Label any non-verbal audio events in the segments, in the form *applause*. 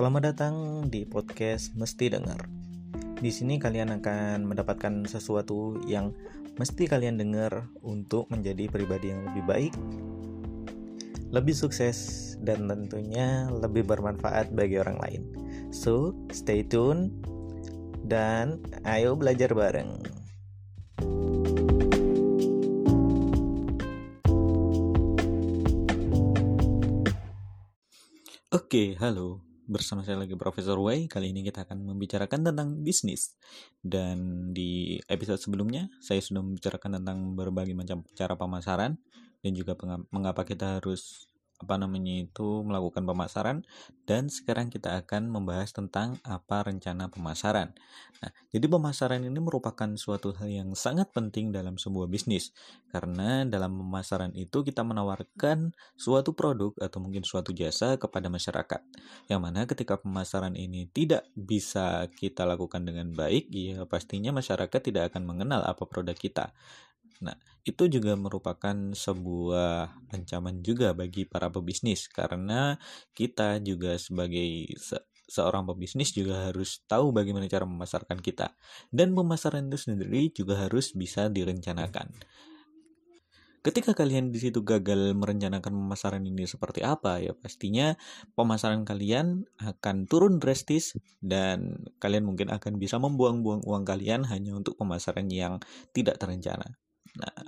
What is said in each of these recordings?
Selamat datang di podcast Mesti Dengar. Di sini kalian akan mendapatkan sesuatu yang mesti kalian dengar untuk menjadi pribadi yang lebih baik, lebih sukses, dan tentunya lebih bermanfaat bagi orang lain. So, stay tune dan ayo belajar bareng. Oke, halo bersama saya lagi Profesor Wei. Kali ini kita akan membicarakan tentang bisnis. Dan di episode sebelumnya, saya sudah membicarakan tentang berbagai macam cara pemasaran dan juga mengapa kita harus apa namanya itu melakukan pemasaran dan sekarang kita akan membahas tentang apa rencana pemasaran. Nah, jadi pemasaran ini merupakan suatu hal yang sangat penting dalam sebuah bisnis karena dalam pemasaran itu kita menawarkan suatu produk atau mungkin suatu jasa kepada masyarakat. Yang mana ketika pemasaran ini tidak bisa kita lakukan dengan baik, ya pastinya masyarakat tidak akan mengenal apa produk kita. Nah, itu juga merupakan sebuah ancaman juga bagi para pebisnis karena kita juga sebagai se seorang pebisnis juga harus tahu bagaimana cara memasarkan kita. Dan pemasaran itu sendiri juga harus bisa direncanakan. Ketika kalian di situ gagal merencanakan pemasaran ini seperti apa ya pastinya pemasaran kalian akan turun drastis dan kalian mungkin akan bisa membuang-buang uang kalian hanya untuk pemasaran yang tidak terencana. Nah,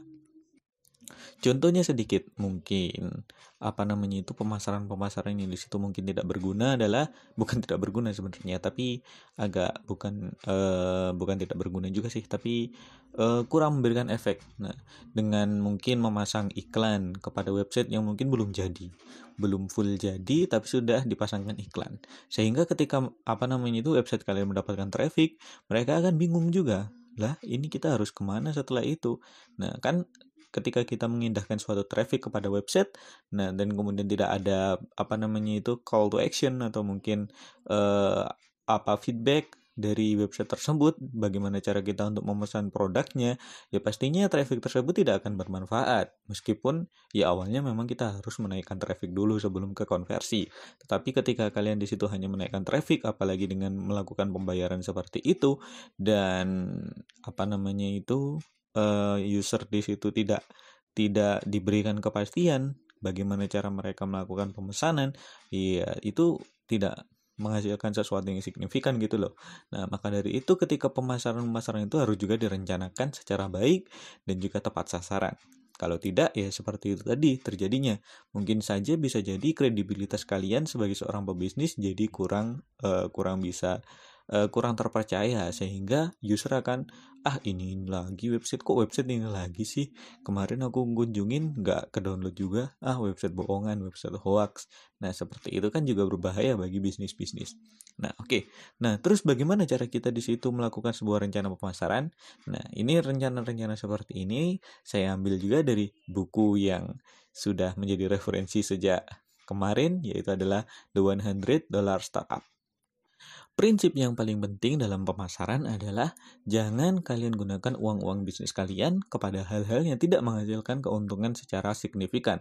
contohnya sedikit mungkin apa namanya itu pemasaran-pemasaran yang di situ mungkin tidak berguna adalah bukan tidak berguna sebenarnya tapi agak bukan uh, bukan tidak berguna juga sih tapi uh, kurang memberikan efek. Nah, dengan mungkin memasang iklan kepada website yang mungkin belum jadi, belum full jadi tapi sudah dipasangkan iklan. Sehingga ketika apa namanya itu website kalian mendapatkan traffic, mereka akan bingung juga lah ini kita harus ke mana setelah itu? Nah kan ketika kita mengindahkan suatu traffic kepada website nah dan kemudian tidak ada apa namanya itu call to action atau mungkin uh, apa feedback dari website tersebut, bagaimana cara kita untuk memesan produknya, ya pastinya traffic tersebut tidak akan bermanfaat. Meskipun ya awalnya memang kita harus menaikkan traffic dulu sebelum ke konversi. Tetapi ketika kalian di situ hanya menaikkan traffic, apalagi dengan melakukan pembayaran seperti itu dan apa namanya itu uh, user di situ tidak tidak diberikan kepastian bagaimana cara mereka melakukan pemesanan, ya itu tidak menghasilkan sesuatu yang signifikan gitu loh. Nah, maka dari itu ketika pemasaran-pemasaran itu harus juga direncanakan secara baik dan juga tepat sasaran. Kalau tidak, ya seperti itu tadi terjadinya. Mungkin saja bisa jadi kredibilitas kalian sebagai seorang pebisnis jadi kurang uh, kurang bisa uh, kurang terpercaya sehingga user akan ah ini, lagi website kok website ini lagi sih? Kemarin aku kunjungin nggak ke download juga. Ah website bohongan website hoax. Nah seperti itu kan juga berbahaya bagi bisnis bisnis nah oke. Okay. nah terus bagaimana cara kita di situ melakukan sebuah rencana pemasaran? Nah ini rencana-rencana seperti ini saya ambil juga dari buku yang sudah menjadi referensi sejak kemarin yaitu adalah The 100 Dollar Startup Prinsip yang paling penting dalam pemasaran adalah jangan kalian gunakan uang-uang bisnis kalian kepada hal-hal yang tidak menghasilkan keuntungan secara signifikan.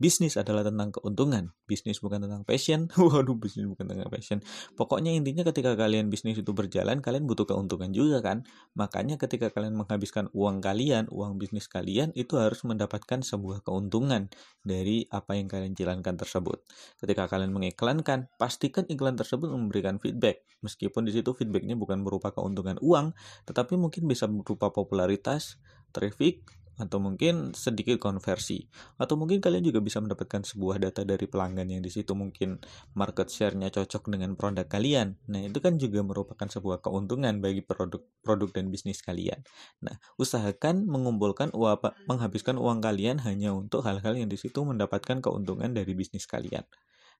Bisnis adalah tentang keuntungan, bisnis bukan tentang passion. *laughs* Waduh, bisnis bukan tentang passion. Pokoknya intinya ketika kalian bisnis itu berjalan, kalian butuh keuntungan juga kan. Makanya ketika kalian menghabiskan uang kalian, uang bisnis kalian itu harus mendapatkan sebuah keuntungan dari apa yang kalian jalankan tersebut. Ketika kalian mengiklankan, pastikan iklan tersebut memberikan feedback. Meskipun di situ feedbacknya bukan berupa keuntungan uang, tetapi mungkin bisa berupa popularitas, traffic, atau mungkin sedikit konversi atau mungkin kalian juga bisa mendapatkan sebuah data dari pelanggan yang di situ mungkin market share-nya cocok dengan produk kalian. Nah, itu kan juga merupakan sebuah keuntungan bagi produk produk dan bisnis kalian. Nah, usahakan mengumpulkan uang menghabiskan uang kalian hanya untuk hal-hal yang di situ mendapatkan keuntungan dari bisnis kalian.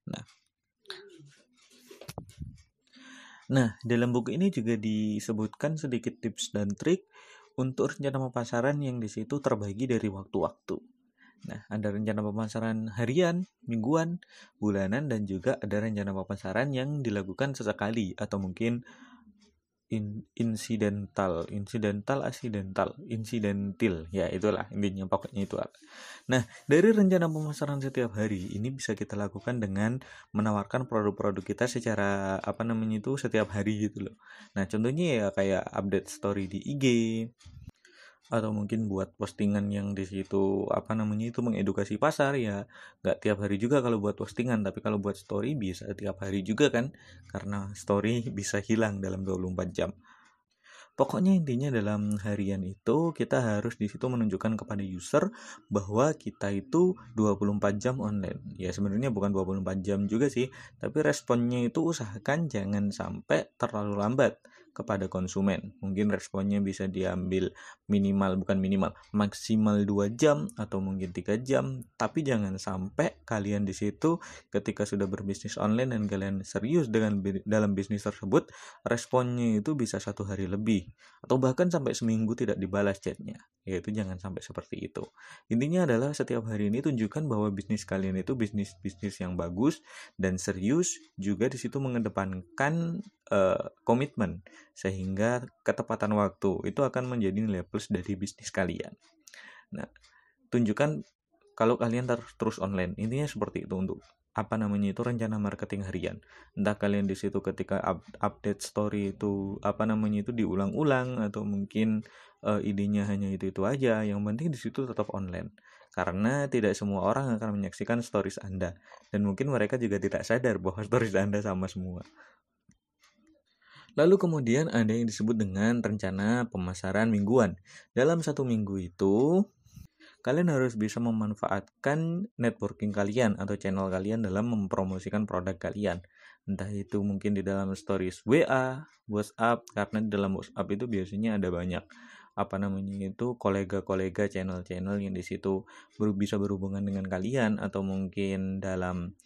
Nah, Nah, dalam buku ini juga disebutkan sedikit tips dan trik untuk rencana pemasaran yang di situ terbagi dari waktu-waktu. Nah, ada rencana pemasaran harian, mingguan, bulanan, dan juga ada rencana pemasaran yang dilakukan sesekali atau mungkin in, insidental, insidental, accidental, insidentil, ya itulah intinya pokoknya itu. Nah, dari rencana pemasaran setiap hari ini bisa kita lakukan dengan menawarkan produk-produk kita secara apa namanya itu setiap hari gitu loh. Nah, contohnya ya kayak update story di IG, atau mungkin buat postingan yang di situ apa namanya itu mengedukasi pasar ya nggak tiap hari juga kalau buat postingan. Tapi kalau buat story bisa tiap hari juga kan karena story *laughs* bisa hilang dalam 24 jam. Pokoknya intinya dalam harian itu kita harus di situ menunjukkan kepada user bahwa kita itu 24 jam online. Ya sebenarnya bukan 24 jam juga sih, tapi responnya itu usahakan jangan sampai terlalu lambat kepada konsumen. Mungkin responnya bisa diambil minimal bukan minimal, maksimal 2 jam atau mungkin tiga jam, tapi jangan sampai kalian di situ ketika sudah berbisnis online dan kalian serius dengan dalam bisnis tersebut, responnya itu bisa satu hari lebih atau bahkan sampai seminggu tidak dibalas chatnya. Yaitu jangan sampai seperti itu. Intinya adalah setiap hari ini tunjukkan bahwa bisnis kalian itu bisnis bisnis yang bagus dan serius juga di situ mengedepankan uh, komitmen sehingga ketepatan waktu itu akan menjadi nilai plus dari bisnis kalian. Nah, tunjukkan kalau kalian ter terus online intinya seperti itu. Untuk apa namanya itu rencana marketing harian. Entah kalian di situ ketika up, update story itu apa namanya itu diulang-ulang atau mungkin uh, idenya hanya itu itu aja. Yang penting di situ tetap online. Karena tidak semua orang akan menyaksikan stories anda. Dan mungkin mereka juga tidak sadar bahwa *laughs* stories anda sama semua Lalu kemudian ada yang disebut dengan rencana pemasaran mingguan. Dalam satu minggu itu, kalian harus bisa memanfaatkan networking kalian atau channel kalian dalam mempromosikan produk kalian. Entah itu mungkin di dalam stories WA, WhatsApp, karena di dalam WhatsApp itu biasanya ada banyak apa namanya itu kolega-kolega channel-channel yang di situ bisa berhubungan dengan kalian atau mungkin dalam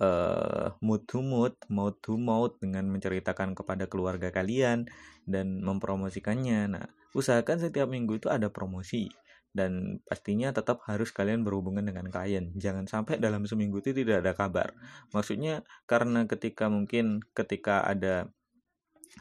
uh, mood to mood, mouth to mouth dengan menceritakan kepada keluarga kalian dan mempromosikannya. Nah, usahakan setiap minggu itu ada promosi dan pastinya tetap harus kalian berhubungan dengan klien. Jangan sampai dalam seminggu itu tidak ada kabar. Maksudnya karena ketika mungkin ketika ada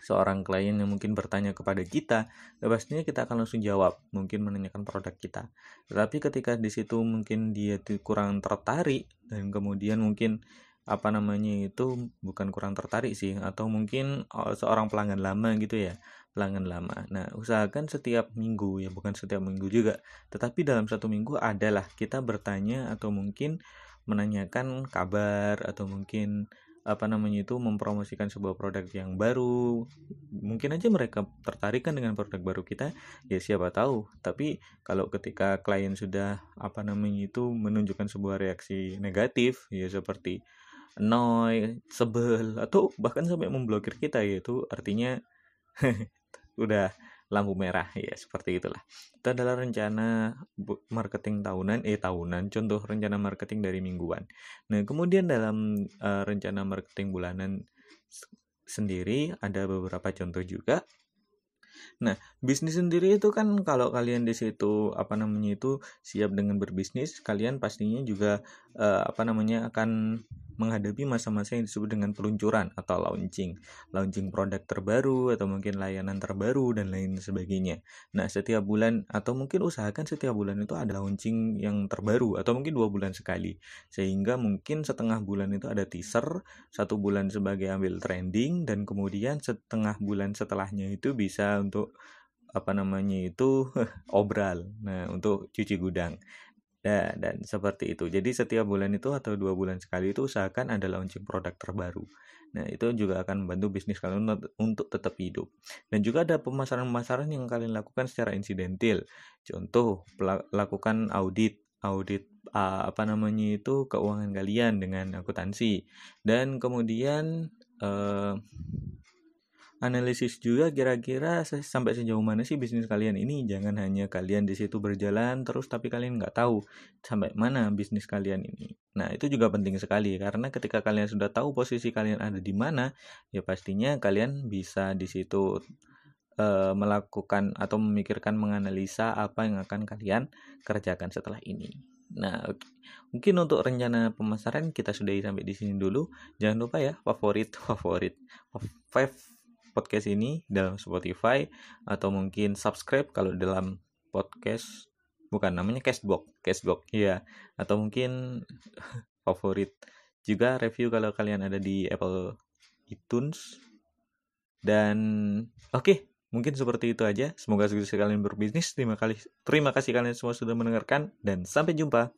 seorang klien yang mungkin bertanya kepada kita, ya pastinya kita akan langsung jawab, mungkin menanyakan produk kita. Tetapi ketika di situ mungkin dia kurang tertarik dan kemudian mungkin apa namanya itu bukan kurang tertarik sih atau mungkin oh, seorang pelanggan lama gitu ya pelanggan lama. Nah usahakan setiap minggu ya bukan setiap minggu juga tetapi dalam satu minggu adalah kita bertanya atau mungkin menanyakan kabar atau mungkin apa namanya itu mempromosikan sebuah produk yang baru. Mungkin aja mereka tertarik kan dengan produk baru kita ya siapa tahu. Tapi kalau ketika klien sudah apa namanya itu menunjukkan sebuah reaksi negatif ya seperti annoy, sebel atau bahkan sampai memblokir kita yaitu artinya *laughs* udah lampu merah ya seperti itulah. Itu adalah rencana marketing tahunan eh tahunan contoh rencana marketing dari mingguan. Nah, kemudian dalam uh, rencana marketing bulanan sendiri ada beberapa contoh juga Nah, bisnis sendiri itu kan kalau kalian di situ apa namanya itu siap dengan berbisnis, kalian pastinya juga uh, apa namanya akan menghadapi masa-masa yang disebut dengan peluncuran atau launching, launching produk terbaru atau mungkin layanan terbaru dan lain sebagainya. Nah, setiap bulan atau mungkin usahakan setiap bulan itu ada launching yang terbaru atau mungkin dua bulan sekali, sehingga mungkin setengah bulan itu ada teaser, satu bulan sebagai ambil trending dan kemudian setengah bulan setelahnya itu bisa untuk apa namanya itu *laughs* obral. Nah, untuk cuci gudang. Ya, dan seperti itu. Jadi setiap bulan itu atau dua bulan sekali itu usahakan ada launching produk terbaru. Nah, itu juga akan membantu bisnis kalian untuk tetap hidup. Dan juga ada pemasaran-pemasaran yang kalian lakukan secara insidentil. Contoh, lakukan audit audit apa namanya itu keuangan kalian dengan akuntansi dan kemudian uh, analisis juga kira-kira sampai sejauh mana sih bisnis kalian ini? Jangan hanya kalian di situ berjalan terus tapi kalian nggak tahu sampai mana bisnis kalian ini. Nah itu juga penting sekali karena ketika kalian sudah tahu posisi kalian ada di mana ya pastinya kalian bisa di situ uh, melakukan atau memikirkan menganalisa apa yang akan kalian kerjakan setelah ini. Nah, mungkin untuk rencana pemasaran kita sudahi sampai di sini dulu. Jangan lupa ya, favorit, favorit, five podcast ini dalam Spotify atau mungkin subscribe kalau dalam podcast bukan namanya Castbox, Castbox ya atau mungkin *laughs* favorit juga review kalau kalian ada di Apple iTunes. Dan oke okay, mungkin seperti itu aja. Semoga sukses kalian berbisnis. Terima kasih terima kasih kalian semua sudah mendengarkan. Dan sampai jumpa